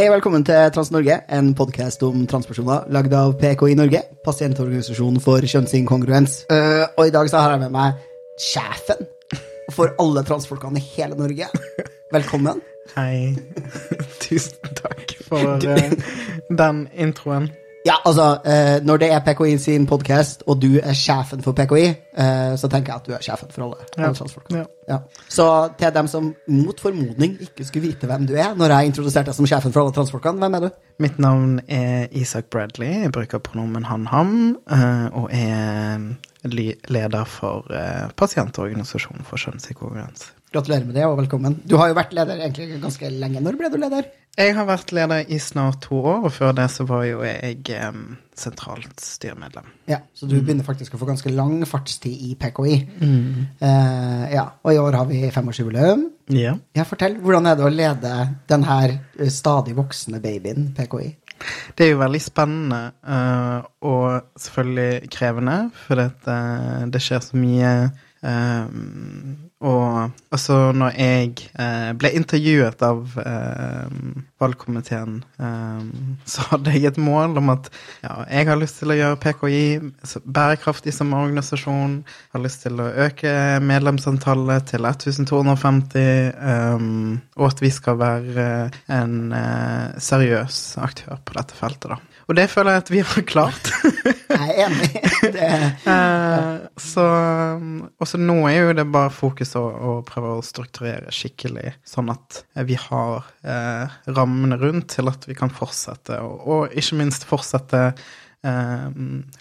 Hei velkommen til Trans-Norge, en podkast om transpersoner lagd av PKI Norge, pasientorganisasjonen for kjønnsinkongruens. Uh, og i dag så har jeg med meg sjefen for alle transfolkene i hele Norge. Velkommen. Hei. Tusen takk for uh, den introen. Ja, altså, eh, når det er PKI sin podkast, og du er sjefen for PKI, eh, så tenker jeg at du er sjefen for alle, Ja. Ja. Ja. Så til dem som mot formodning ikke skulle vite hvem du er, når jeg introduserte deg som sjefen for alle transfolkene, hvem er du? Mitt navn er Isak Bradley. Jeg bruker pronomen han-ham, eh, og er leder for eh, pasientorganisasjonen for kjønnsinkongruens. Gratulerer med det, og velkommen. Du har jo vært leder egentlig ganske lenge. Når ble du leder? Jeg har vært leder i snart to år, og før det så var jo jeg um, sentralt styremedlem. Ja, Så du begynner faktisk å få ganske lang fartstid i PKI. Eh, ja, Og i år har vi femårsjubileum. Ja. Ja, fortell. Hvordan er det å lede den her eh, stadig voksende babyen PKI? Det er jo veldig spennende uh, og selvfølgelig krevende, for det, det skjer så mye. eh, og altså, når jeg eh, ble intervjuet av eh, valgkomiteen, eh, så hadde jeg et mål om at ja, jeg har lyst til å gjøre PKI bærekraftig som organisasjon. Har lyst til å øke medlemsantallet til 1250, eh, og at vi skal være en eh, seriøs aktør på dette feltet, da. Og det føler jeg at vi har klart. Jeg er enig. Det, Eh, så også nå er jo det bare fokus å, å prøve å strukturere skikkelig, sånn at vi har eh, rammene rundt til at vi kan fortsette, og, og ikke minst fortsette eh,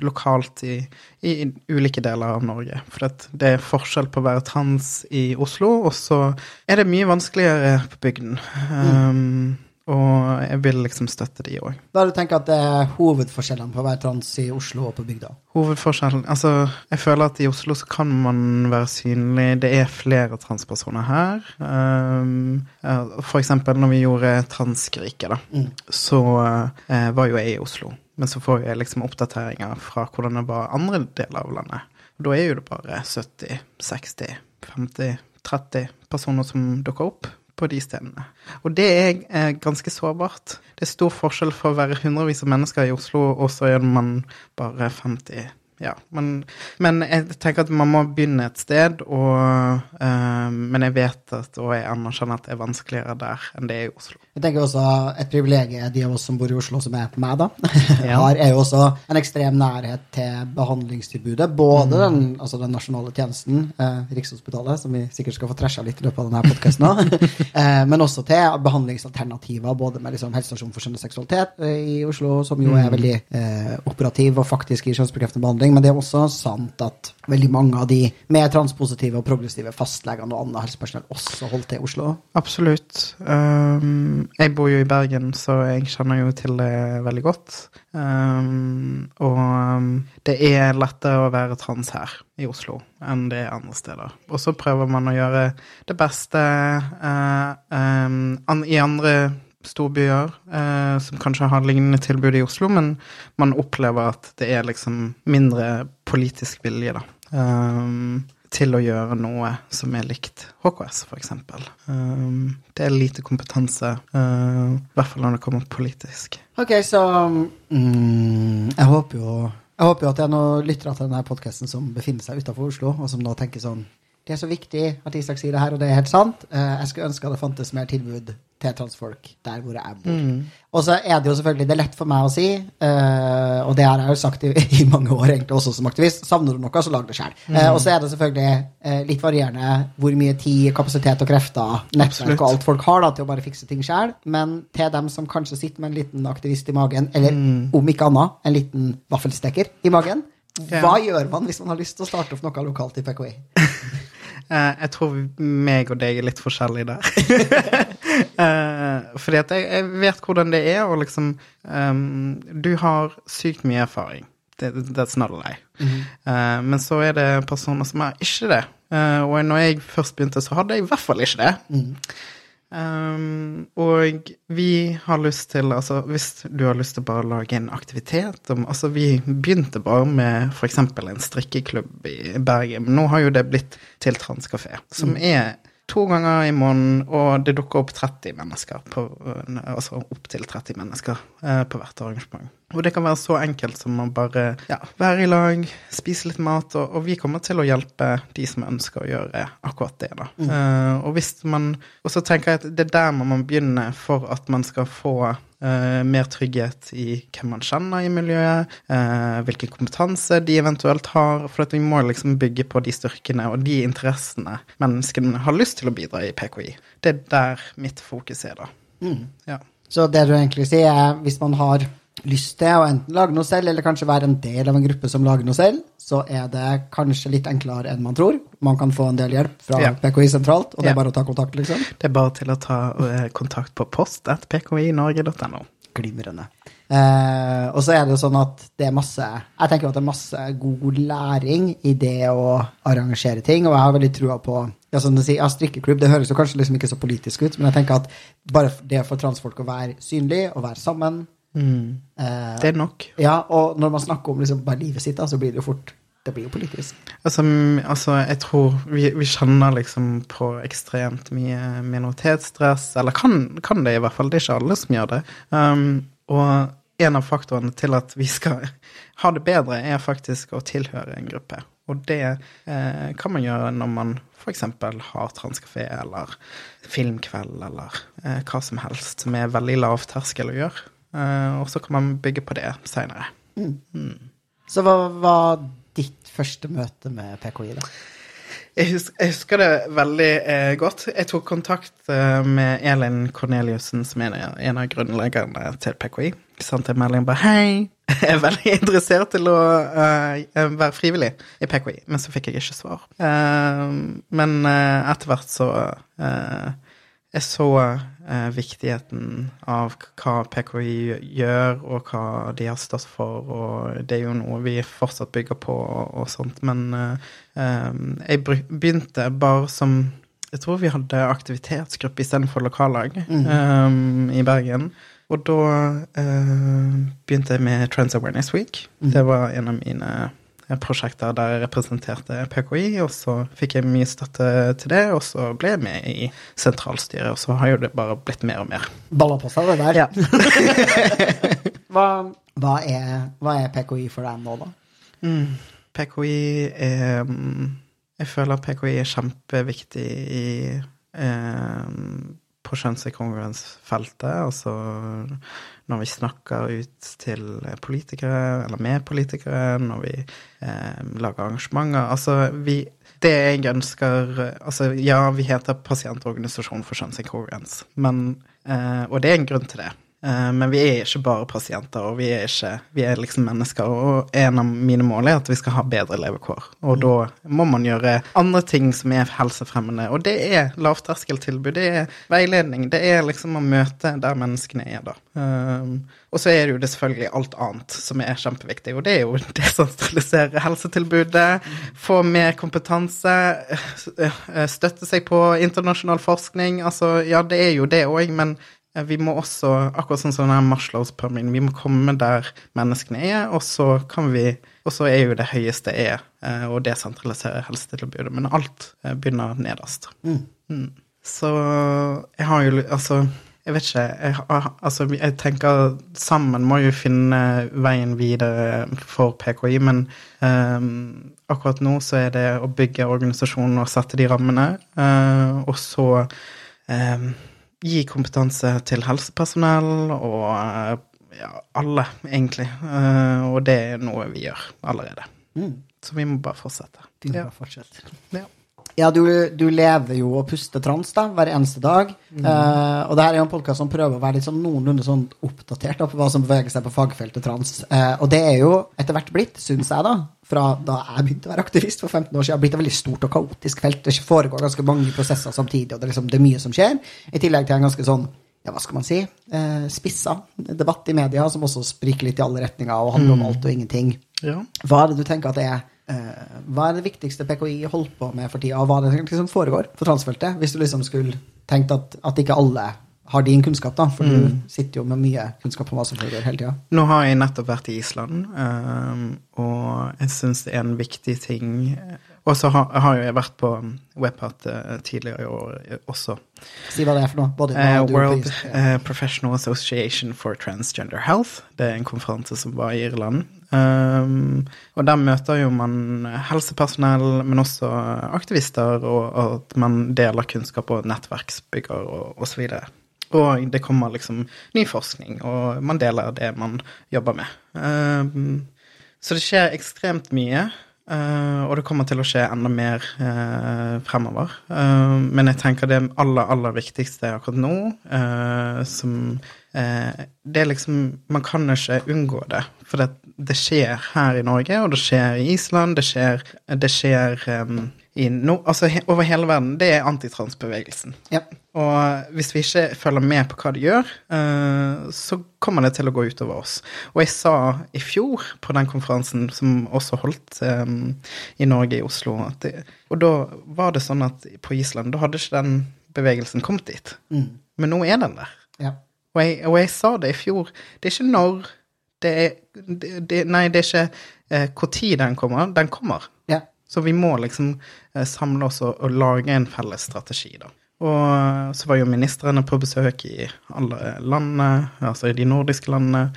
lokalt i, i ulike deler av Norge. For det er forskjell på å være trans i Oslo, og så er det mye vanskeligere på bygden. Um, og jeg vil liksom støtte de òg. da du tenker at det er hovedforskjellene på å være trans i Oslo og på bygda. Hovedforskjellen Altså, jeg føler at i Oslo så kan man være synlig. Det er flere transpersoner her. Um, for eksempel når vi gjorde transkrike da, Mm. så uh, var jo jeg i Oslo. Men så får jeg liksom oppdateringer fra hvordan det var andre deler av landet. Og da er jo det bare 70, 60, 50, 30 personer som dukker opp på de stedene. Og det er eh, ganske sårbart. Det er stor forskjell for å være hundrevis av mennesker i Oslo, og så er man bare 50. Ja, men, men jeg tenker at man må begynne et sted, og, eh, men jeg vet at, og jeg anerkjenner at det er vanskeligere der enn det er i Oslo. Jeg tenker også Et privilegium de av oss som bor i Oslo, som er meg, da, Ja. har, er jo også en ekstrem nærhet til behandlingstilbudet. Både den, altså den nasjonale tjenesten, eh, Rikshospitalet, som vi sikkert skal få træsja litt i løpet av denne podkasten, eh, men også til behandlingsalternativer, både med liksom helsestasjon for skjønn og seksualitet eh, i Oslo, som jo er veldig eh, operativ og faktisk gir kjønnsbekreftende behandling. Men det er også sant at veldig mange av de mer transpositive og progressive fastlegene og annet helsepersonell også holdt til i Oslo. Absolutt. Um, jeg bor jo i Bergen, så jeg kjenner jo til det veldig godt. Um, og um, det er lettere å være trans her i Oslo enn det er andre steder. Og så prøver man å gjøre det beste uh, um, an i andre storbyer uh, som kanskje har lignende tilbud i Oslo, men man opplever at det er liksom mindre politisk vilje, da. Um, til å gjøre noe som er likt HKS, eksempel. Um, det er lite kompetanse, uh, i hvert fall når det kommer politisk. Ok, så mm, jeg håper jo jeg håper jo at det er noen lyttere til denne podkasten som befinner seg utenfor Oslo, og som da tenker sånn Det er så viktig at Isak sier det her, og det er helt sant. Eh, Jeg skulle ønske det fantes mer tilbud til transfolk der hvor jeg bor. Og så er det jo selvfølgelig det er lett for meg å si, eh, og det har jeg jo sagt i, i mange år egentlig også som aktivist, savner du noe, så lag det sjøl. og så er det selvfølgelig eh, litt varierende hvor mye tid, kapasitet og krefter, nettverk og alt folk har da, til å bare fikse ting sjøl, men til dem som kanskje sitter med en liten aktivist i magen, eller om ikke annet, en liten vaffelsteker i magen, Ja. hva gjør man hvis man har lyst til å starte opp noe lokalt i PKI? Eh, jeg tror meg og deg er litt forskjellige der. Eh, fordi at jeg, jeg vet hvordan det er, og liksom um, Du har sykt mye erfaring. Det, that's not a lie. Eh, men så er det personer som er ikke det. Uh, og når jeg først begynte, så hadde jeg i hvert fall ikke det. Um, og vi har lyst til, altså hvis du har lyst til bare å lage en aktivitet om, Altså vi begynte bare med f.eks. en strikkeklubb i Bergen, men nå har jo det blitt til Transkafé, som er to ganger i måneden, og det dukker opp 30 mennesker, på, altså opptil 30 mennesker eh, på hvert arrangement. Og det kan være så enkelt som å bare ja, være i lag, spise litt mat, og, og, vi kommer til å hjelpe de som ønsker å gjøre akkurat det, da. Mm. Uh, og hvis man Og så tenker jeg at det er der man må begynne for at man skal få Uh, mer trygghet i hvem man kjenner i miljøet, uh, hvilken kompetanse de eventuelt har. For at vi må liksom bygge på de styrkene og de interessene menneskene har lyst til å bidra i PKI. Det er der mitt fokus er, da. Mm. Ja. Så det du egentlig sier, er hvis man har lyst til å enten lage noe selv, eller kanskje være en del av en gruppe som lager noe selv, så er det kanskje litt enklere enn man tror. Man kan få en del hjelp fra ja. PKI sentralt, og det er bare å ta kontakt, liksom. Det er bare til å ta uh, kontakt på post at pkinorge.no. Glimrende. Eh, og så er det sånn at det er masse Jeg tenker at det er masse god læring i det å arrangere ting, og jeg har veldig trua på ja, som du sier, ja, strikkeklubb, det høres jo kanskje liksom ikke så politisk ut, men jeg tenker at bare det for transfolk å være synlig og være sammen Mm. Eh, det er nok. Ja, og når man snakker om liksom bare livet sitt, da, så blir det jo fort det blir jo politisk. Altså, altså jeg tror vi, vi, kjenner liksom på ekstremt mye minoritetsstress, eller kan, kan, det i hvert fall. Det er ikke alle som gjør det. Um, og en av faktorene til at vi skal ha det bedre, er faktisk å tilhøre en gruppe. Og det eh, kan man gjøre når man f.eks. har transkafé eller filmkveld eller eh, hva som helst som er veldig lavterskel å gjøre. Uh, og så kan man bygge på det seinere. Mm. Mm. Så hva var ditt første møte med PKI, da? Jeg husker, jeg husker det veldig eh, godt. Jeg tok kontakt eh, med Elin Korneliussen, som er en av grunnleggerne til PKI. Sendte en melding bare 'Hei, jeg er veldig interessert til å uh, være frivillig i PKI', men så fikk jeg ikke svar. Uh, men uh, etter hvert så jeg så eh, viktigheten av hva PKI gjør, og hva de har stått for, og det er jo noe vi fortsatt bygger på og, og sånt. Men eh, eh jeg begynte bare som Jeg tror vi hadde aktivitetsgruppe istedenfor lokallag mm. eh, i Bergen. Og da uh, begynte jeg med Trans Awareness Week. Mm. Det var en av mine prosjekter der jeg representerte PKI, og så fikk jeg mye støtte til det, og så ble jeg med i sentralstyret, og så har jo det bare blitt mer og mer. Balla på seg, det der. Ja. hva, hva, er, hva, er, PKI for deg nå, da? Mm, PKI er mm, Jeg føler PKI er kjempeviktig i eh, på kjønnsinkongruensfeltet, altså når vi snakker ut til politikere, eller med politikere, når vi eh, lager arrangementer. Altså, vi Det jeg ønsker Altså, ja, vi heter Pasientorganisasjon for kjønnsinkongruens, men eh, Og det er en grunn til det. Eh, men vi er ikke bare pasienter, og vi er, ikke, vi er liksom mennesker. Og en av mine mål er at vi skal ha bedre levekår. Og mm. da må man gjøre andre ting som er helsefremmende. Og det er lavterskeltilbud, det er veiledning, det er liksom å møte der menneskene er, da. Um, og så er det jo det selvfølgelig alt annet som er kjempeviktig, og det er jo desentralisere helsetilbudet, få mer kompetanse, eh, støtte seg på internasjonal forskning. Altså, ja, det er jo det òg, men vi må også, akkurat sånn som den pyramiden, vi må komme der menneskene er, og så kan vi Og så er jo det høyeste er eh, å desentralisere helsetilbudet, men alt eh, begynner nederst. Mm. Mm. Så jeg har jo Altså, jeg vet ikke. Jeg, altså, jeg tenker sammen må jo finne veien videre for PKI, men um, akkurat nå så er det å bygge organisasjonen og sette de rammene, uh, og så um, gi kompetanse til helsepersonell og ja, alle, egentlig. Uh, og det er noe vi gjør allerede. Mm. Så vi må bare fortsette. Vi må bare fortsette. Ja. Ja, du, du, lever jo og puster trans da, hver eneste dag. Mm. Uh, og det her er jo en podkast som prøver å være litt sånn noenlunde sånn oppdatert på hva som beveger seg på fagfeltet trans. Uh, og det er jo etter hvert blitt, syns jeg, da, fra da jeg begynte å være aktivist for 15 år siden, blitt et veldig stort og kaotisk felt. Det foregår ganske mange prosesser samtidig, og det er, liksom, det er mye som skjer. I tillegg til en ganske sånn ja, hva skal man si, eh, spissa debatt i media som også spriker litt i alle retninger og handler mm. om alt og ingenting. Ja. Hva er det du tenker at det er eh, hva er det viktigste PKI holder på med for tida, og hva er det som som foregår for transfeltet? Hvis du liksom skulle tenkt at, at ikke alle har din kunnskap, da, for du sitter jo med mye kunnskap om hva som foregår hele tida. Nå har jeg nettopp vært i Island, um, og jeg syns det er en viktig ting Og så har, har jo jeg vært på Webhat uh, tidligere i år uh, også. Si hva det er for noe. Både uh, World priser- eh, Professional Association for Transgender Health. Det er en konferanse som var i Irland. Um, og der møter jo man helsepersonell, men også aktivister, og, og at man deler kunnskap og nettverksbygger og osv. Og det kommer liksom ny forskning, og man deler det man jobber med. Um, så det skjer ekstremt mye. Uh, og det kommer til å skje enda mer uh, fremover. Uh, men jeg tenker det aller, aller viktigste akkurat nå, eh, som eh, Det er liksom Man kan ikke unngå det. For det, det skjer her i Norge, og det skjer i Island, det skjer, det skjer i no, altså he, over hele verden. Det er antitransbevegelsen. Ja. Og hvis vi ikke følger med på hva de gjør, uh, så kommer det til å gå utover oss. Og jeg sa i fjor på den konferansen som også holdt um, i Norge, i Oslo, det, og da var det sånn at på Island, da hadde ikke den bevegelsen kommet dit. Mm. Men nå er den der. ja. Og jeg, og jeg sa det i fjor. Det er ikke når det er det, det, Nei, det er ikke eh, hvor tid den kommer. Den kommer. ja. Så vi må liksom eh, samle oss og, og lage en felles strategi, da. Og eh, så var jo ministrene på besøk i alle landene, altså i de nordiske landene.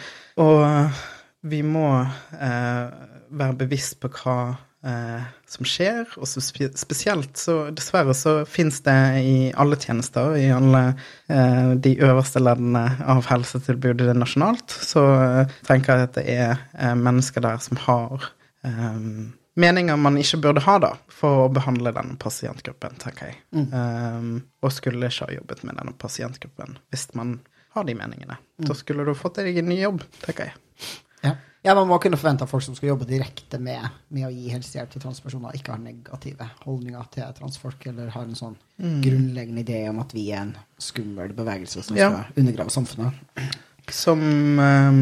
Og eh, vi må eh, være bevisst på hva eh, som skjer, og spe spesielt så dessverre så fins det i alle tjenester, i alle eh, de øverste leddene av helsetilbudet nasjonalt, så tenker jeg at det er mennesker der som har eh, meninger man ikke burde ha, da, for å behandle denne pasientgruppen, tenker jeg. Um, og skulle ikke ha jobbet med denne pasientgruppen hvis man har de meningene. Da skulle du fått deg en ny jobb, tenker jeg. Ja. ja, man må kunne forvente at folk som skal jobbe direkte med, med å gi helsehjelp til transpersoner, ikke har negative holdninger til transfolk, eller har en sånn grunnleggende idé om at vi er en skummel bevegelse som Ja. skal undergrave samfunnet. Som um,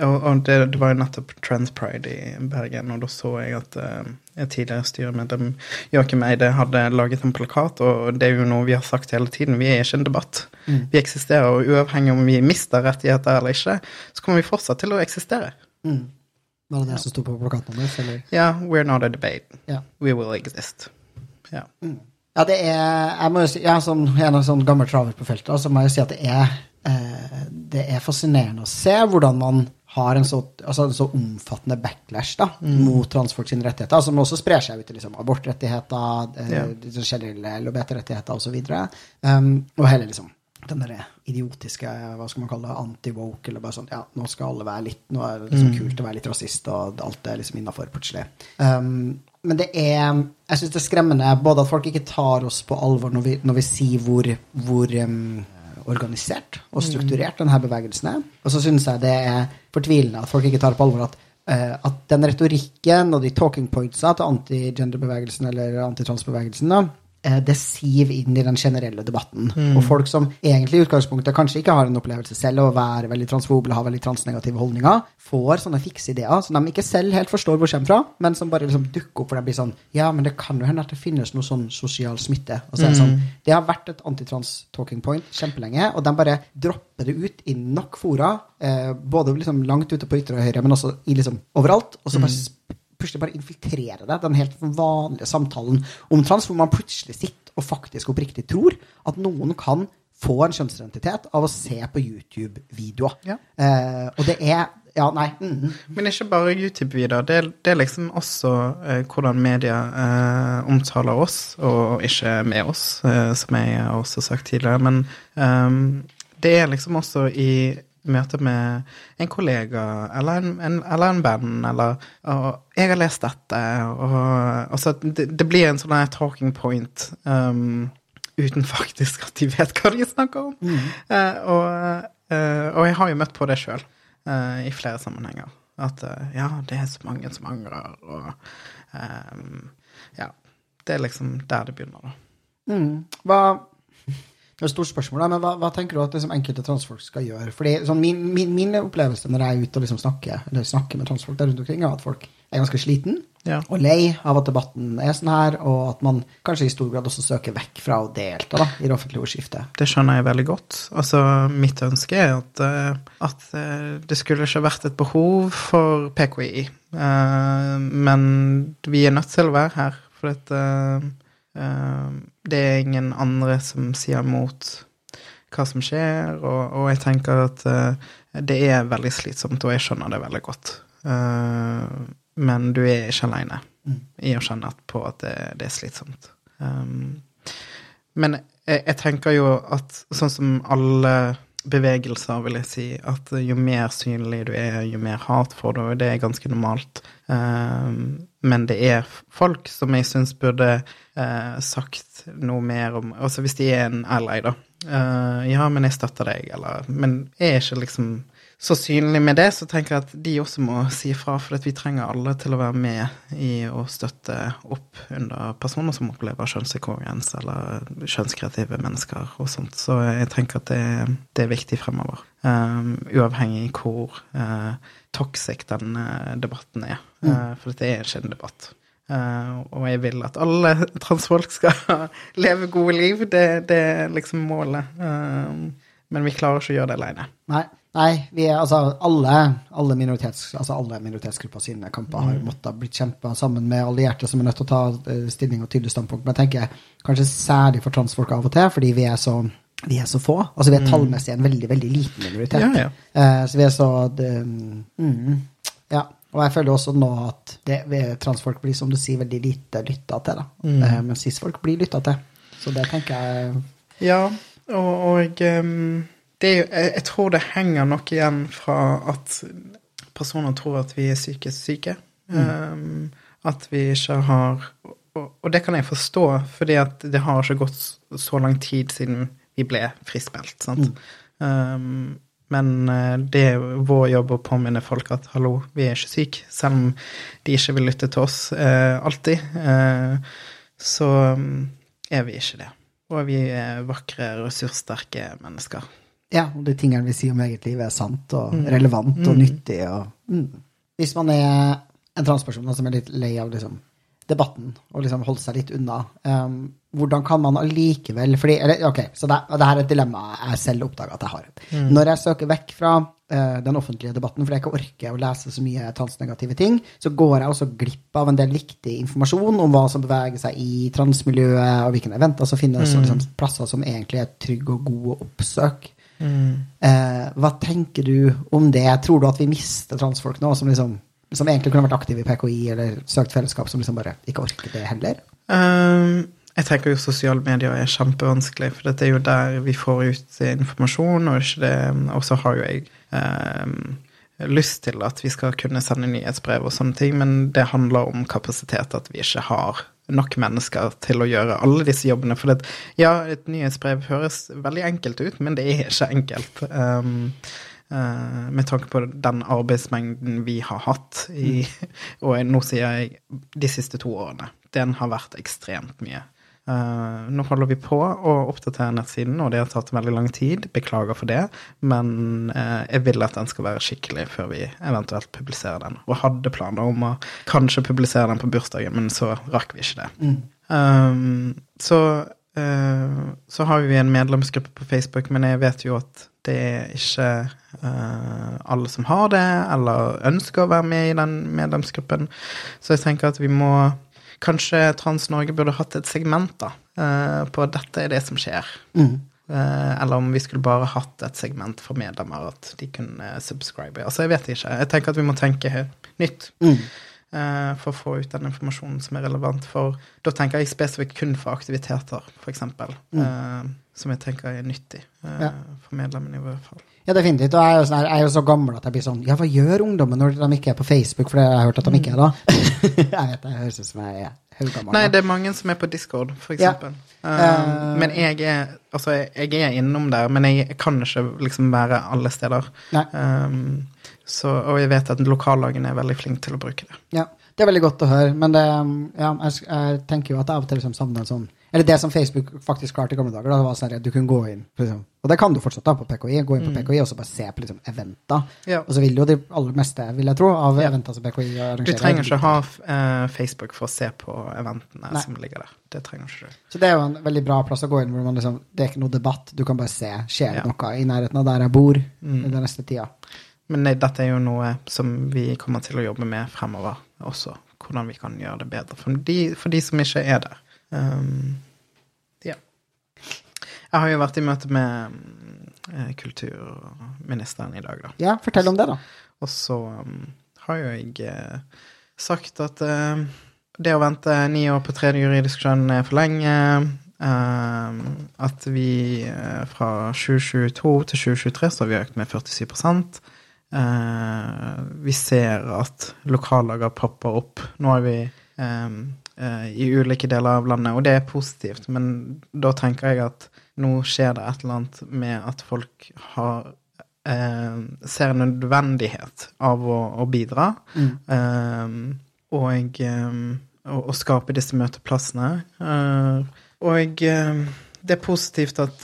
Og, og det, det var jo nettopp Transpride i Bergen, og da så jeg at uh, tidligere styremedlem Joakim Eide hadde laget en plakat, og det er jo noe vi har sagt hele tiden. Vi er ikke en debatt. Vi eksisterer, og uavhengig om vi mister rettigheter eller ikke, så kommer vi fortsatt til å eksistere. Mm. Var det det som sto på plakaten deres, eller? Ja, we're not a debate. Yeah. We will exist. Ja. Ja, det er Jeg må jo si, jeg er sånn, en sånn gammel traver på feltet, så må jeg jo si at det er eh, Det er fascinerende å se hvordan man har en så, altså en så omfattende backlash da, mot transfolk sine rettigheter, som også sprer seg ut til liksom, abortrettigheter, eh, Ja. de generelle LHBT-rettigheter osv. Um, og hele liksom den der idiotiske hva skal man kalle det, anti-woke, eller bare sånn ja, nå skal alle være litt Nå er det liksom kult å være litt rasist, og alt er liksom innafor plutselig. Um, men det er Jeg syns det er skremmende både at folk ikke tar oss på alvor når vi, når vi sier hvor, hvor um, organisert og strukturert denne bevegelsen er. Og så syns jeg det er fortvilende at folk ikke tar på alvor at, eh, at den retorikken og de talking pointsa til anti-gender-bevegelsen eller antitransbevegelsen da, det siv inn i den generelle debatten. Og folk som egentlig i utgangspunktet kanskje ikke har en opplevelse selv å være veldig transfobe eller ha veldig transnegative holdninger, får sånne fikse ideer som de ikke selv helt forstår hvor kommer fra, men som bare liksom dukker opp for de blir sånn Ja, men det kan jo hende at det finnes noe sånn sosial smitte. Og så er det sånn Det har vært et antitrans-talking point kjempelenge, og de bare dropper det ut i nok fora, eh, både liksom langt ute på ytre og høyre, men også i liksom overalt, og så bare sp- plutselig bare infiltrere det, den helt vanlige samtalen om trans, hvor man plutselig sitter og faktisk oppriktig tror at noen kan få en kjønnsidentitet av å se på YouTube-videoer. Ja. Eh, og det er Ja, nei. Mm, Men ikke bare YouTube-videoer. Det, det er liksom også eh, hvordan media eh, omtaler oss, og ikke med oss, eh, som jeg har også sagt tidligere. Men ehm, det er liksom også i møte med en kollega eller en, en, eller en band, eller og 'Jeg har lest dette', og så det, det blir en sånn talking point. um, uten faktisk at de vet hva de snakker om. Eh, og, uh, og jeg har jo møtt på det sjøl i flere sammenhenger. At eh, ja, det er så mange som angrer, og um, Ja. Det er liksom der det begynner, da. mm. Hva Det er et stort spørsmål, men hva, hva tenker du at liksom, enkelte transfolk skal gjøre? Fordi sånn, min, min, min opplevelse når jeg er ute og liksom snakker, eller snakker med transfolk der rundt omkring, er at folk er ganske sliten Ja. og lei av at debatten er sånn her, og at man kanskje i stor grad også søker vekk fra å delta da, i det offentlige ordskiftet. Det skjønner jeg veldig godt. Altså, mitt ønske er at, eh, at eh, det skulle ikke vært et behov for PKI. Eh, men vi er nødt til å være her, for at, det er ingen andre som sier imot hva som skjer, og, og jeg tenker at uh, det er veldig slitsomt, og jeg skjønner det veldig godt. Uh, men du er ikke aleine i å kjenne på at det, det er slitsomt. Um, men jeg, jeg tenker jo at sånn som alle bevegelser, vil jeg si, at jo mer synlig du er, jo mer hat får du, det er ganske normalt. Um, men det er folk som jeg syns burde uh, sagt noe mer om Altså hvis de er en ally, da. Uh, ja, men jeg støtter deg, eller Men jeg er ikke liksom så synlig med det, så tenker jeg at de også må si ifra, for vi trenger alle til å være med i å støtte opp under personer som opplever kjønnsinkongruens eller kjønnskreative mennesker og sånt. Så jeg tenker at det, det er viktig fremover. Um, uavhengig hvor uh, toxic den uh, debatten er. Uh, for det er ikke en debatt. Uh, og jeg vil at alle transfolk skal leve gode liv. Det, det er liksom målet. Um, men vi klarer ikke å gjøre det alene. Nei, nei vi er, altså, alle, alle, minoritets, altså, alle minoritetsgrupper sine kamper har måttet blitt kjempa sammen med allierte som er nødt til å ta eh, stilling og tydelig standpunkt. Men jeg tenker kanskje særlig for transfolk av og til, fordi vi er så, vi er så få. Altså vi er tallmessig en veldig, veldig liten minoritet. Ja, ja. Uh, så vi er så det, mm. Og jeg føler også nå at det, transfolk blir, som du sier, veldig lite lytta til. Da. Eh, men cis-folk blir lytta til. Så det tenker jeg Ja, og, og um, det er jeg, jeg tror det henger nok igjen fra at personer tror at vi er psykisk syke. Um, at vi ikke har og, og det kan jeg forstå, fordi at det har ikke gått så lang tid siden vi ble friskmeldt. sant? Um, men eh, det er vår jobb å påminne folk at hallo, vi er ikke syke, selv om de ikke vil lytte til oss eh, alltid. Eh, så um, er vi ikke det. Og vi er vakre, ressurssterke mennesker. Ja, og de tingene vi sier om eget liv, er sant og relevant og nyttig. Og, mm. Hvis man er en transperson som er litt lei av liksom, debatten og liksom holde seg litt unna, um, hvordan kan man allikevel fordi, eller, ok, så det, det her er et dilemma jeg selv oppdaga at jeg har. Når jeg søker vekk fra uh, den offentlige debatten fordi jeg ikke orker å lese så mye transnegative ting, så går jeg også glipp av en del viktig informasjon om hva som beveger seg i transmiljøet, og hvilke eventer som finnes, og liksom, plasser som egentlig er trygge og gode å oppsøke. Eh, hva tenker du om det? Tror du at vi mister transfolk nå, som, liksom, som egentlig kunne vært aktive i PKI eller søkt fellesskap, som liksom bare ikke orker det heller? Um, jeg tenker jo sosiale medier er kjempevanskelig, for det er jo der vi får ut informasjon, og, så har jo jeg um, lyst til at vi skal kunne sende nyhetsbrev og sånne ting, men det handler om kapasitet, at vi ikke har nok mennesker til å gjøre alle disse jobbene. For det, ja, et nyhetsbrev høres veldig enkelt ut, men det er ikke enkelt. Um, med tanke på den arbeidsmengden vi har hatt i Og nå sier jeg de siste to årene. Den har vært ekstremt mye. Uh, nå holder vi på å oppdatere nettsiden, og det har tatt veldig lang tid. Beklager for det, men uh, jeg vil at den skal være skikkelig før vi eventuelt publiserer den. Og hadde planer om å kanskje publisere den på bursdagen, men så rakk vi ikke det. Um, så, så har vi en medlemsgruppe på Facebook, men jeg vet jo at det er ikke alle som har det, eller ønsker å være med i den medlemsgruppen. Så jeg tenker at vi må Kanskje Trans-Norge burde hatt et segment da, uh, på at dette er det som skjer. Mm. Eh, eller om vi skulle bare hatt et segment for medlemmer, at de kunne subscribe. Altså, jeg vet ikke. Jeg tenker at vi må tenke nytt. Mm. Eh, For å få ut den informasjonen som er relevant for Da tenker jeg spesifikt kun for aktiviteter, f.eks. Uh, som jeg tenker er nyttig eh, Ja. for medlemmene, i hvert fall. Ja, definitivt. Og jeg er, jo sånn her, jeg er jo så gammel at jeg blir sånn Ja, hva gjør ungdommen når de ikke er på Facebook? For det har jeg hørt at de ikke er da. jeg vet det høres ut som jeg er haugammel. Nei, det er mange som er på Discord, for Ja. Eh. Um, men jeg er Altså, jeg er innom der, men jeg kan ikke liksom være alle steder. Nei. Um, så, og jeg vet at lokallagene er veldig flinke til å bruke det. Ja. Det er veldig godt å høre, men det, ja, jeg, jeg tenker jo at jeg av og til liksom savner en sånn Eller det som Facebook faktisk klarte i gamle dager, da, det var sånn at du kunne gå inn liksom, Og det kan du fortsatt da på PKI. Gå inn på PKI og så bare se på liksom, eventer. Ja. Og så vil jo de aller meste, vil jeg tro, av eventer som PKI arrangerer. Du trenger ikke ha uh, Facebook for å se på eventene Nei. som ligger der. Det trenger ikke du. Så det er jo en veldig bra plass å gå inn, hvor man liksom, det er ikke noe debatt. Du kan bare se. Skjer det Ja. noe i nærheten av der jeg bor Mm. den neste tida? Men dette er jo noe som vi kommer til å jobbe med fremover også. Hvordan vi kan gjøre det bedre for de, for de som ikke er der. Um, ja. Jeg har jo vært i møte med uh, kulturministeren i dag, da. Ja, fortell om det, da. Og så um, har jo jeg uh, sagt at uh, det å vente ni år på tredje juridisk skjønn er for lenge. eh, at vi fra 2022 til 2023 så har vi økt med 47 Eh, Vi ser at lokallager popper opp. Nå er vi eh, i ulike deler av landet, og det er positivt. Men da tenker jeg at nå skjer det et eller annet med at folk har eh, ser nødvendighet av å, å bidra. Mm. eh, og å, å skape disse møteplassene. Eh, og det er positivt at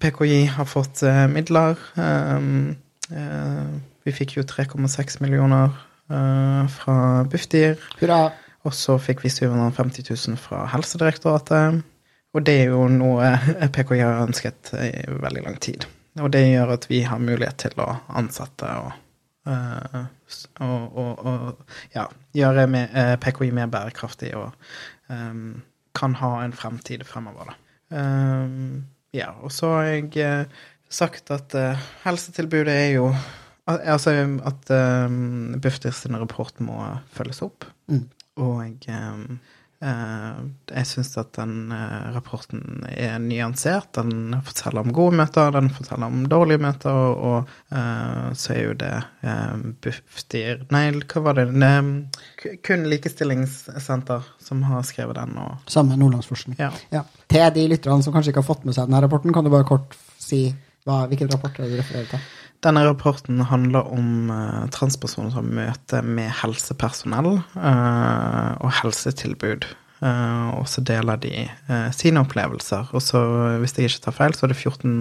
PKI har fått eh, midler. Eh, vi fikk jo 3,6 millioner uh, fra Bufdir. Hurra. Og så fikk vi 750 000 fra Helsedirektoratet. Og det er jo noe PKI har ønsket i veldig lang tid. Og det gjør at vi har mulighet til å ansette og, uh, og, og, og ja, gjøre med, uh, PKI mer bærekraftig og um, kan ha en fremtid fremover, da. Um, ja, og så har jeg eh, sagt at eh, helsetilbudet er jo Altså at um, Bufdir sin rapport må følges opp. Mm. Og jeg, ehm, eh, jeg syns at den uh, rapporten er nyansert. Den forteller om gode møter, den forteller om dårlige møter, og, og uh, så er jo det eh, Bufdir Nei, hva var det? det kun Likestillingssenter som har skrevet den, og Samme Nordlandsforskning. ja. Ja. Til de lytterne som kanskje ikke har fått med seg denne rapporten, kan du bare kort si hva, hvilken rapport er det du refererer til? Denne rapporten handler om uh, transpersoner som møter med helsepersonell uh, og helsetilbud. Uh, og så deler de sine opplevelser. Og så, hvis jeg ikke tar feil, så er det 14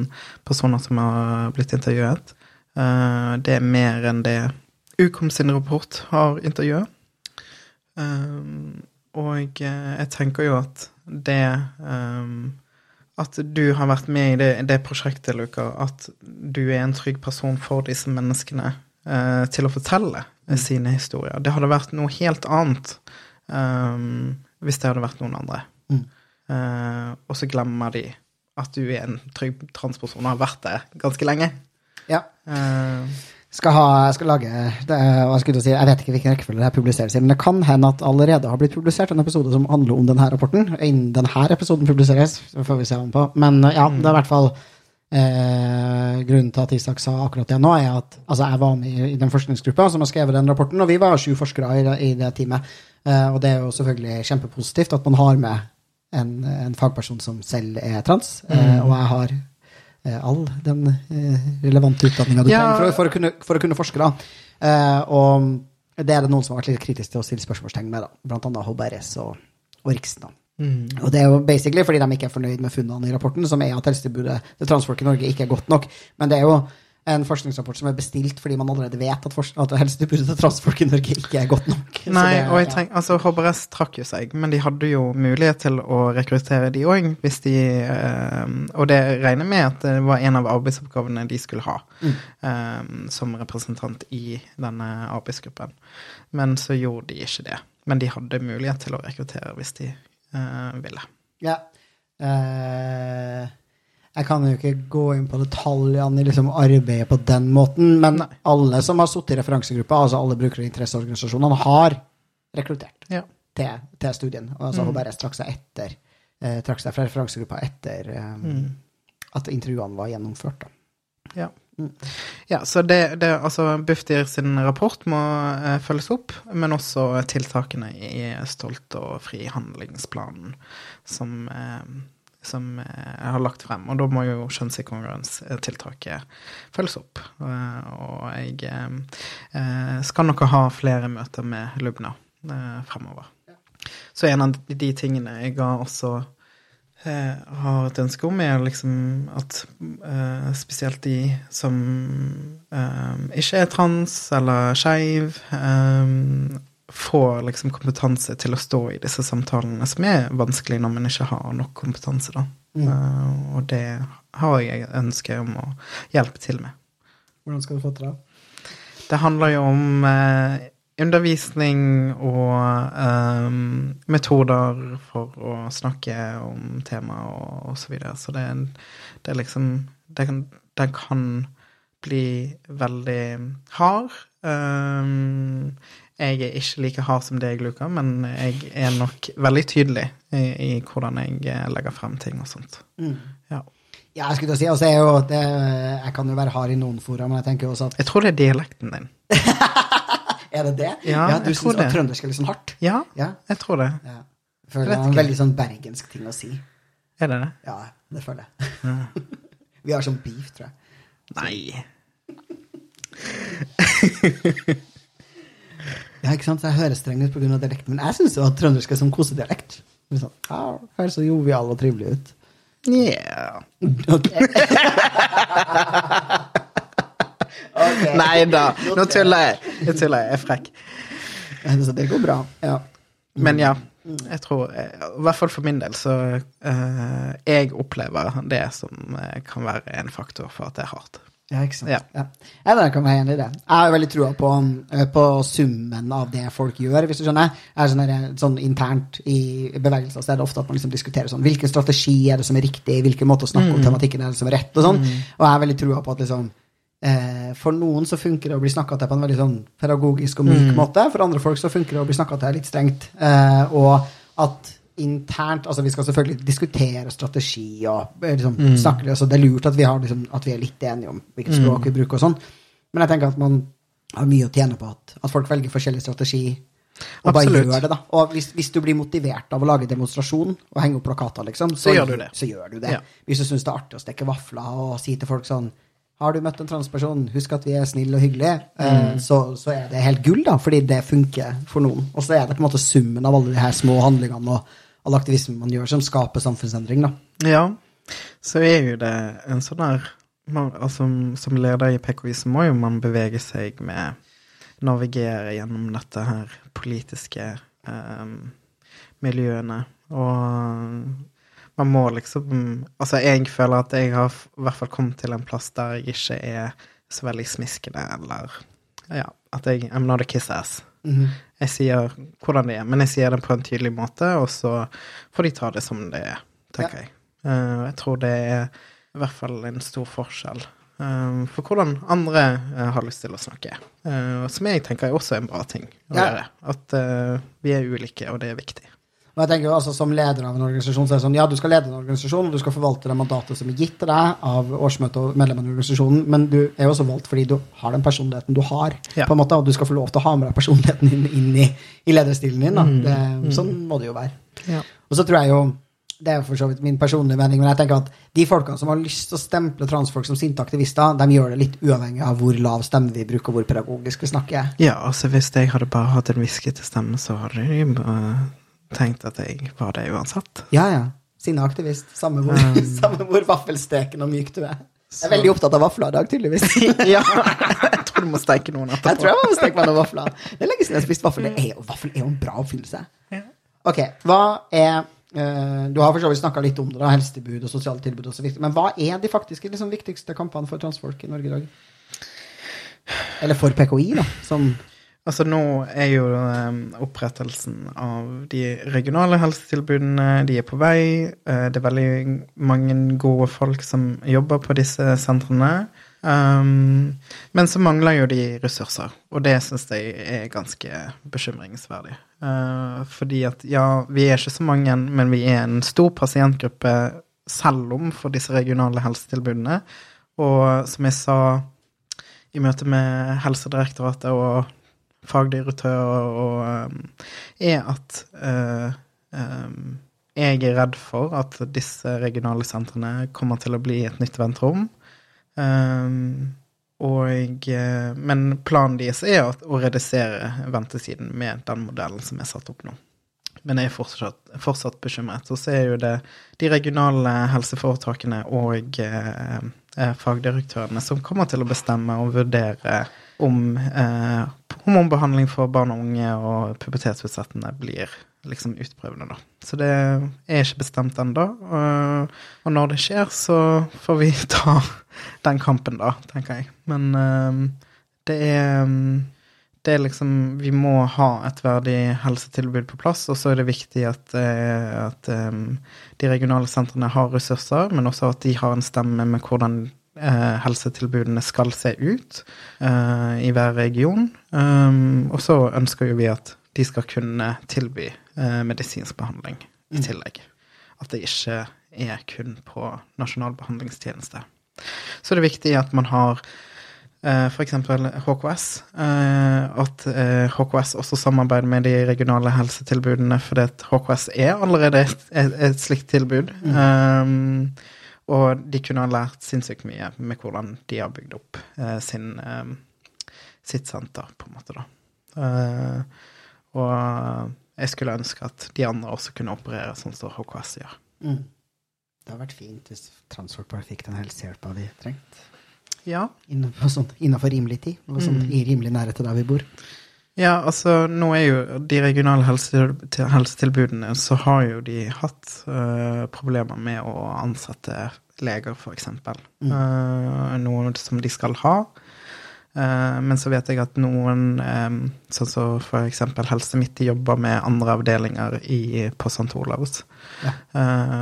personer som har blitt intervjuet. Det er mer enn det Ukom sin rapport har intervjuet. Og jeg tenker jo at det eh, at du har vært med i det, det prosjektet, Luka, at du er en trygg person for disse menneskene eh, til å fortelle mm. sine historier. Det hadde vært noe helt annet um, hvis det hadde vært noen andre. Mm. Eh, og så glemmer de at du er en trygg transperson og har vært det ganske lenge. Ja. Eh, Skal, ha, jeg skal lage det, hva skulle jeg, si, jeg vet ikke hvilken rekkefølge det her publiseres i, men det kan hende at allerede har blitt publisert en episode som handler om denne rapporten. Innen denne episoden publiseres, så får vi se hva den på. Men ja, det er i hvert fall eh, Grunnen til at Isak sa akkurat det nå, er at altså, jeg var med i, i den forskningsgruppa som har skrevet den rapporten, og vi var sju forskere i, det- i det teamet. Eh, og det er jo selvfølgelig kjempepositivt at man har med en, en fagperson som selv er trans, eh, og jeg har all den eh, relevante utdanninga du Ja. trenger for, å- for, å kunne, for å kunne forske. da. Eh, og det er det noen som har vært litt kritiske til å stille spørsmålstegn med, da. blant annet HBRS og, og Riksen. da. mm, Og det er jo basically fordi de ikke er fornøyd med funnene i rapporten, som er at helsetilbudet til transfolk i Norge ikke er godt nok. Men det er jo en forskningsrapport som er bestilt fordi man allerede vet at, at helsetilbudet til transfolk i Norge ikke er godt nok. Nei, det- og jeg tenk, altså HBRS trakk jo seg, men de hadde jo mulighet til å rekruttere de òg, hvis de eh, Og det regner med at det var en av arbeidsoppgavene de skulle ha Mm. eh, som representant i denne arbeidsgruppen. Men så gjorde de ikke det. Men de hadde mulighet til å rekruttere hvis de eh, ville. Ja. Eh, jeg kan jo ikke gå inn på detaljene i liksom arbeidet på den måten, men Nei. alle som har sittet i referansegruppa, altså alle brukere- og interesseorganisasjonene, har rekruttert Ja. til, til studien. Og altså Mm. HBRS trakk seg etter eh, trakk seg fra referansegruppa etter um, Mm. at intervjuene var gjennomført. Da. Ja. Mm. Ja, så det, det altså Bufdir sin rapport må eh, følges opp, men også tiltakene i Stolt og fri-handlingsplanen som, eh, som eh, jeg har lagt frem. Og da må jo kjønnsinkongruenstiltaket følges opp. Eh, og jeg eh, skal nok ha flere møter med Lubna fremover. Så en av de tingene jeg ga også har et ønske om, er liksom at uh, spesielt de som uh, ikke er trans eller skeiv, får liksom kompetanse til å stå i disse samtalene, som er vanskelig når man ikke har nok kompetanse, da. Eh, og det har jeg ønske om å hjelpe til med. Hvordan skal du få til det? Det handler jo om uh, undervisning og um, metoder for å snakke om temaet og, og så videre. Så det, det er liksom det kan, Den kan bli veldig hard. Eh, jeg er ikke like hard som deg, Luka, men jeg er nok veldig tydelig i, i hvordan jeg eh, legger frem ting og sånt. Ja. Ja, jeg skulle til å si, altså, jeg, jo, det, jeg kan jo være hard i noen fora, men jeg tenker jo også at Jeg tror det er dialekten din. Er det det? Ja, du jeg tror syns at trøndersk er litt sånn hardt? Ja, Ja. jeg tror det. ja. Jeg føler det er en veldig sånn bergensk ting å si. Er det det? Ja, det føler jeg. Vi har sånn beef, tror jeg. Nei. Ja, ikke sant? Så jeg høres streng ut pga. dialekten, men jeg syns jo at trøndersk er som kosedialekt. Det er Sånn, ah, Høres så jovial og trivelig ut. Yeah. Okay. okay. Nei da, nå tuller jeg. Jeg tuller, jeg er frekk. Så det går bra. Ja. Men ja, jeg tror eh, I hvert fall for min del så uh, Jeg opplever det som eh, kan være en faktor for at det er hardt. Ja, ikke sant. Ja. Ja. Jeg der kan være enig i det. Jeg har veldig trua på, eh, på summen av det folk gjør, hvis du skjønner. Jeg er sånn, der, sånn internt i bevegelser så er det ofte at man liksom diskuterer sånn Hvilken strategi er det som er riktig, hvilken måte å snakke om tematikken er det som er rett, og sånn. Og jeg har veldig trua på at liksom eh, For noen så funker det å bli snakka til på en veldig sånn pedagogisk og myk måte. For andre folk så funker det å bli snakka til litt strengt. Eh, og at internt Altså, vi skal selvfølgelig diskutere strategi og liksom, mm. snakke altså, Det er lurt at vi, har, liksom, at vi er litt enige om hvilket språk vi bruker og sånn. Men jeg tenker at man har mye å tjene på at, at folk velger forskjellig strategi. Og bare gjør det, da. Og hvis, hvis du blir motivert av å lage demonstrasjon og henge opp plakater, liksom, Så gjør du det. Så gjør du det. Ja. Hvis du syns det er artig å stekke vafler og si til folk sånn Har du møtt en transperson? Husk at vi er snille og hyggelige. Mm. Eh, så, så er det helt gull, da, fordi det funker for noen. Og så er det på en måte summen av alle de her små handlingene og all aktivisme man gjør, som skaper samfunnsendring, da. Ja, så er jo det en sånn man, altså, Som leder i PKI så må jo man bevege seg med Navigere gjennom dette her politiske eh, miljøene. Og man må liksom Altså, jeg føler at jeg har i hvert fall kommet til en plass der jeg ikke er så veldig smiskende, eller Ja, at jeg I'm not a kiss ass. Mhm. Jeg sier hvordan det er, men jeg sier det på en tydelig måte, og så får de ta det som det er, tenker jeg. Uh, jeg tror det er i hvert fall en stor forskjell eh, for hvordan andre uh, har lyst til å snakke. Uh, som jeg tenker er også en bra ting å Ja. gjøre. At vi er ulike, og det er viktig. Og jeg tenker jo altså Som leder av en organisasjon så er det sånn, ja, du skal lede en organisasjon, og du skal forvalte det mandatet som er gitt til deg av årsmøtet og medlemmene i organisasjonen, men du er jo også valgt fordi du har den personligheten du har, Ja. på en måte, og du skal få lov til å ha med deg personligheten din inn i, i lederstilen din. Da. Mm. Sånn må det jo være. Ja. Og så tror jeg jo det er jo for så vidt min personlige mening, men jeg tenker at de folkene som har lyst til å stemple transfolk som sinte aktivister, de gjør det litt uavhengig av hvor lav stemme vi bruker, og hvor pedagogisk vi snakker. ja, altså hvis jeg hadde bare hatt en hviskete stemme, så hadde jeg bare tenkt at jeg var det uansett. Ja, ja. Sinna aktivist. Samme hvor, samme hvor vaffelsteken og myk du er. Jeg er veldig opptatt av vafler i dag, tydeligvis. ja, jeg tror du må steke noen etterpå. Jeg tror jeg må steke meg noen vafler. Det er lenge siden jeg har spist vaffel. Det er jo, vaffel er jo en bra oppfinnelse. Ja. Ok, hva er eh, Du har for så vidt snakka litt om det, da, helsetilbud og sosiale tilbud og så videre. Men hva er de faktiske liksom, viktigste kampene for transfolk i Norge i dag? Eller for PKI, da, som Altså nå er jo um, opprettelsen av de regionale helsetilbudene, de er på vei. Eh, det er veldig mange gode folk som jobber på disse sentrene. Um, men så mangler jo de ressurser, og det syns jeg er ganske bekymringsverdig. Eh, fordi at ja, vi er ikke så mange, men vi er en stor pasientgruppe selv om for disse regionale helsetilbudene. Og som jeg sa i møte med Helsedirektoratet og fagdirektør og, um, er at uh, um, jeg er redd for at disse regionale sentrene kommer til å bli et nytt venterom. Og, eh, men planen deres er å redusere ventetiden med den modellen som er satt opp nå. Men jeg er fortsatt, fortsatt bekymret. Og så er jo det de regionale helseforetakene og eh, eh, fagdirektørene som kommer til å bestemme og vurdere om eh, hormonbehandling for barn og unge og pubertetsutsettende blir liksom utprøvende, da. Så det er ikke bestemt ennå. Og, og når det skjer, så får vi ta den kampen, da, tenker jeg. Men eh, det er det er liksom Vi må ha et verdig helsetilbud på plass, og så er det viktig at, eh, at um, de regionale sentrene har ressurser, men også at de har en stemme med hvordan helsetilbudene skal se ut uh, i hver region. Um, og så ønsker jo vi at de skal kunne tilby uh, medisinsk behandling i mm. tillegg. At det ikke er kun på nasjonal behandlingstjeneste. Så det er viktig at man har Eh, F.eks. HKS. Eh, at HKS eh, også samarbeider med de regionale helsetilbudene, fordi HKS er allerede et, et slikt tilbud. Mm. Um, og de kunne ha lært sinnssykt mye med hvordan de har bygd opp eh, sin, eh, sitt senter, på en måte, da. Eh, og jeg skulle ønske at de andre også kunne operere sånn som HKS gjør. Mm. Det hadde vært fint hvis transfolk bare fikk den helsehjelpa de trengte. Ja. Innenfor, sånn, rimelig tid, og sånn, mm. i rimelig nærhet til der vi bor. Ja, altså nå er jo de regionale helsetilbudene, så har jo de hatt uh, problemer med å ansette leger, f.eks. Mm. Uh, noe som de skal ha. Uh, men så vet jeg at noen, um, sånn som så f.eks. Helse Midt, jobber med andre avdelinger i, på St. Olavs. Ja.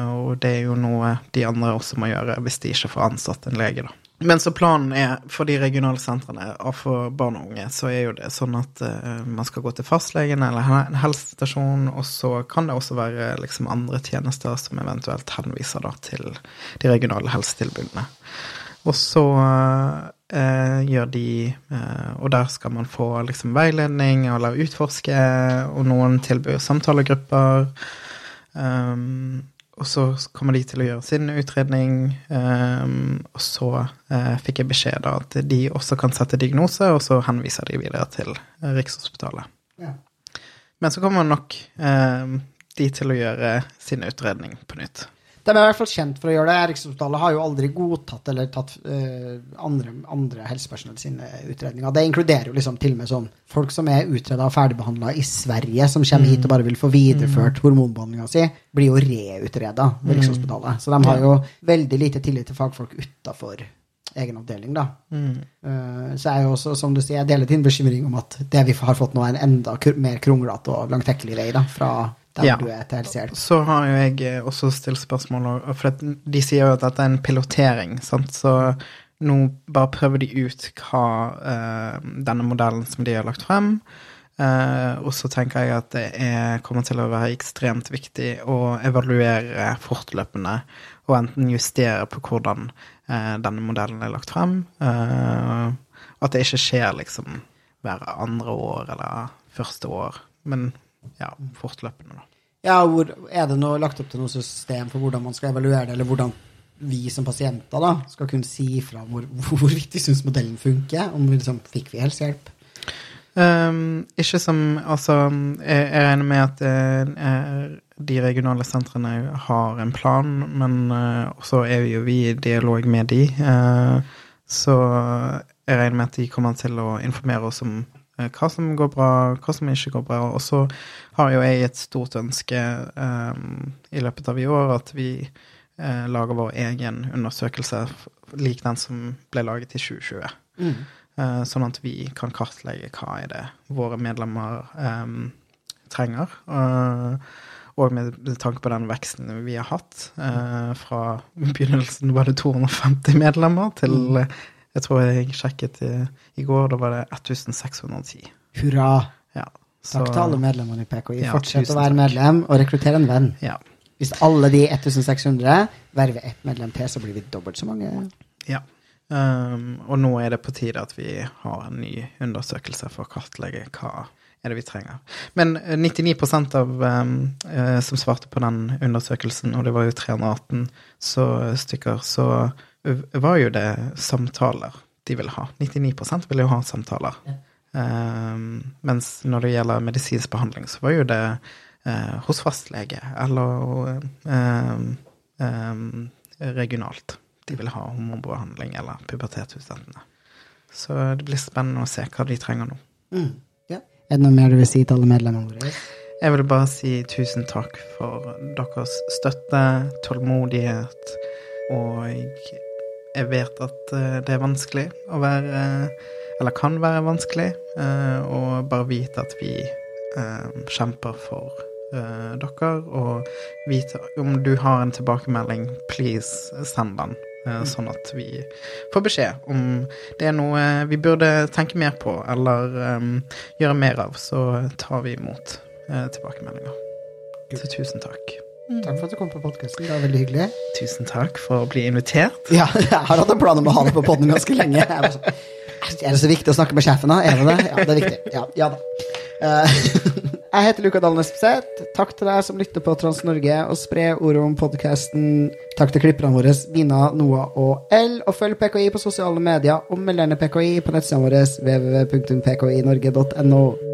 Og det er jo noe de andre også må gjøre hvis de ikke får ansatt en lege, da. Men så planen er for de regionale sentrene og for barn og unge, så er jo det sånn at uh, man skal gå til fastlegen eller en helsestasjon, og så kan det også være liksom andre tjenester som eventuelt henviser da til de regionale helsetilbudene. Og så uh, gjør de uh, Og der skal man få liksom veiledning eller utforske, og noen tilbyr samtalegrupper. Um, og så kommer de til å gjøre sin utredning, um, og så uh, fikk jeg beskjed da at de også kan sette diagnose, og så henviser de videre til Rikshospitalet. Ja. Men så kommer nok um, de til å gjøre sin utredning på nytt. De er i hvert fall kjent for å gjøre det. Rikshospitalet har jo aldri godtatt eller tatt uh, andre, andre helsepersonell sine utredninger. Det inkluderer jo liksom til og med sånn folk som er utreda og ferdigbehandla i Sverige, som kommer mm. hit og bare vil få videreført mm. hormonbehandlinga si, blir jo reutreda ved mm. Rikshospitalet. Så de har jo veldig lite tillit til fagfolk utafor egen avdeling, da. Mm. Uh, så er jo også, som du sier, jeg deler din bekymring om at det vi har fått nå, er en enda mer kronglete og langtekkelig vei da, fra der ja. du er til helsehjelp. Så har jo jeg eh, også stilt spørsmål, for de sier jo at dette er en pilotering, sant? så nå bare prøver de ut hva uh, denne modellen som de har lagt frem. Uh, og så tenker jeg at det er, kommer til å være ekstremt viktig å evaluere fortløpende, og enten justere på hvordan uh, denne modellen er lagt frem. at det ikke skjer liksom hver andre år eller første år, men ja, fortløpende, da. Ja, hvor, Er det noe, lagt opp til noe system for hvordan man skal evaluere det, eller hvordan vi som pasienter da, skal kunne si ifra hvor, hvorvidt vi syns modellen funker? Om vi liksom, fikk vi helsehjelp? Um, ikke som Altså, jeg, jeg regner med at uh, de regionale sentrene har en plan, men uh, også er jo vi i dialog med de. Uh, så jeg regner med at de kommer til å informere oss om Eh, hva som går bra, hva som ikke går bra. Og så har jo jeg et stort ønske um, i løpet av i år at vi uh, lager vår egen undersøkelse lik den som ble laget i 2020. Mm. Uh, sånn at vi kan kartlegge hva er det våre medlemmer um, trenger. Uh, og med tanke på den veksten vi har hatt. fra begynnelsen var det 250 medlemmer til mm. Jeg tror jeg sjekket i, i går, da var det 1610. Hurra. Ja, så, Takk til alle medlemmene i PKI. Ja, Fortsett å være medlem og rekruttere en venn. Ja. Hvis alle de 1600 verver ett medlem til, så blir vi dobbelt så mange. Ja. Um, og nå er det på tide at vi har en ny undersøkelse for å kartlegge hva er det vi trenger. Men 99 eh, av um, uh, som svarte på den undersøkelsen, og det var jo 318 så, stykker, så var jo det samtaler de ville ha. 99 ville jo ha samtaler. Ja. Um, mens når det gjelder medisinsk behandling, så var jo det uh, hos fastlege eller um, um, regionalt. De ville ha hormonbehandling eller pubertetsutsettende. Så det blir spennende å se hva de trenger nå. Mm. Ja. Er det noe mer du vil si til alle medlemmene våre? Jeg vil bare si tusen takk for deres støtte, tålmodighet, og jeg vet at eh, det er vanskelig å være Eller kan være vanskelig, eh, og bare vite at vi eh, kjemper for dere, og vite om du har en tilbakemelding, please send den. Sånn at vi får beskjed om det er noe vi burde tenke mer på eller gjøre mer av, så tar vi imot tilbakemeldinger. Så tusen takk. Takk for at du kom på podkasten. Det var veldig hyggelig. Tusen takk for å bli invitert. Ja, jeg har hatt en plan om å ha det på poden ganske lenge. Jeg var sånn, er det så viktig å snakke med sjefen, da? Er det det? Ja, det er viktig. Ja, ja da. Uh, jeg heter Luka Dahl Nespeseth. Takk til deg som lytter på Trans-Norge, og spre ordet om podkasten. Takk til klipperne våre, Mina, Noah og L. Og følg PKI på sosiale medier, og meld gjerne PKI på nettsidene våre www.pkinorge.no.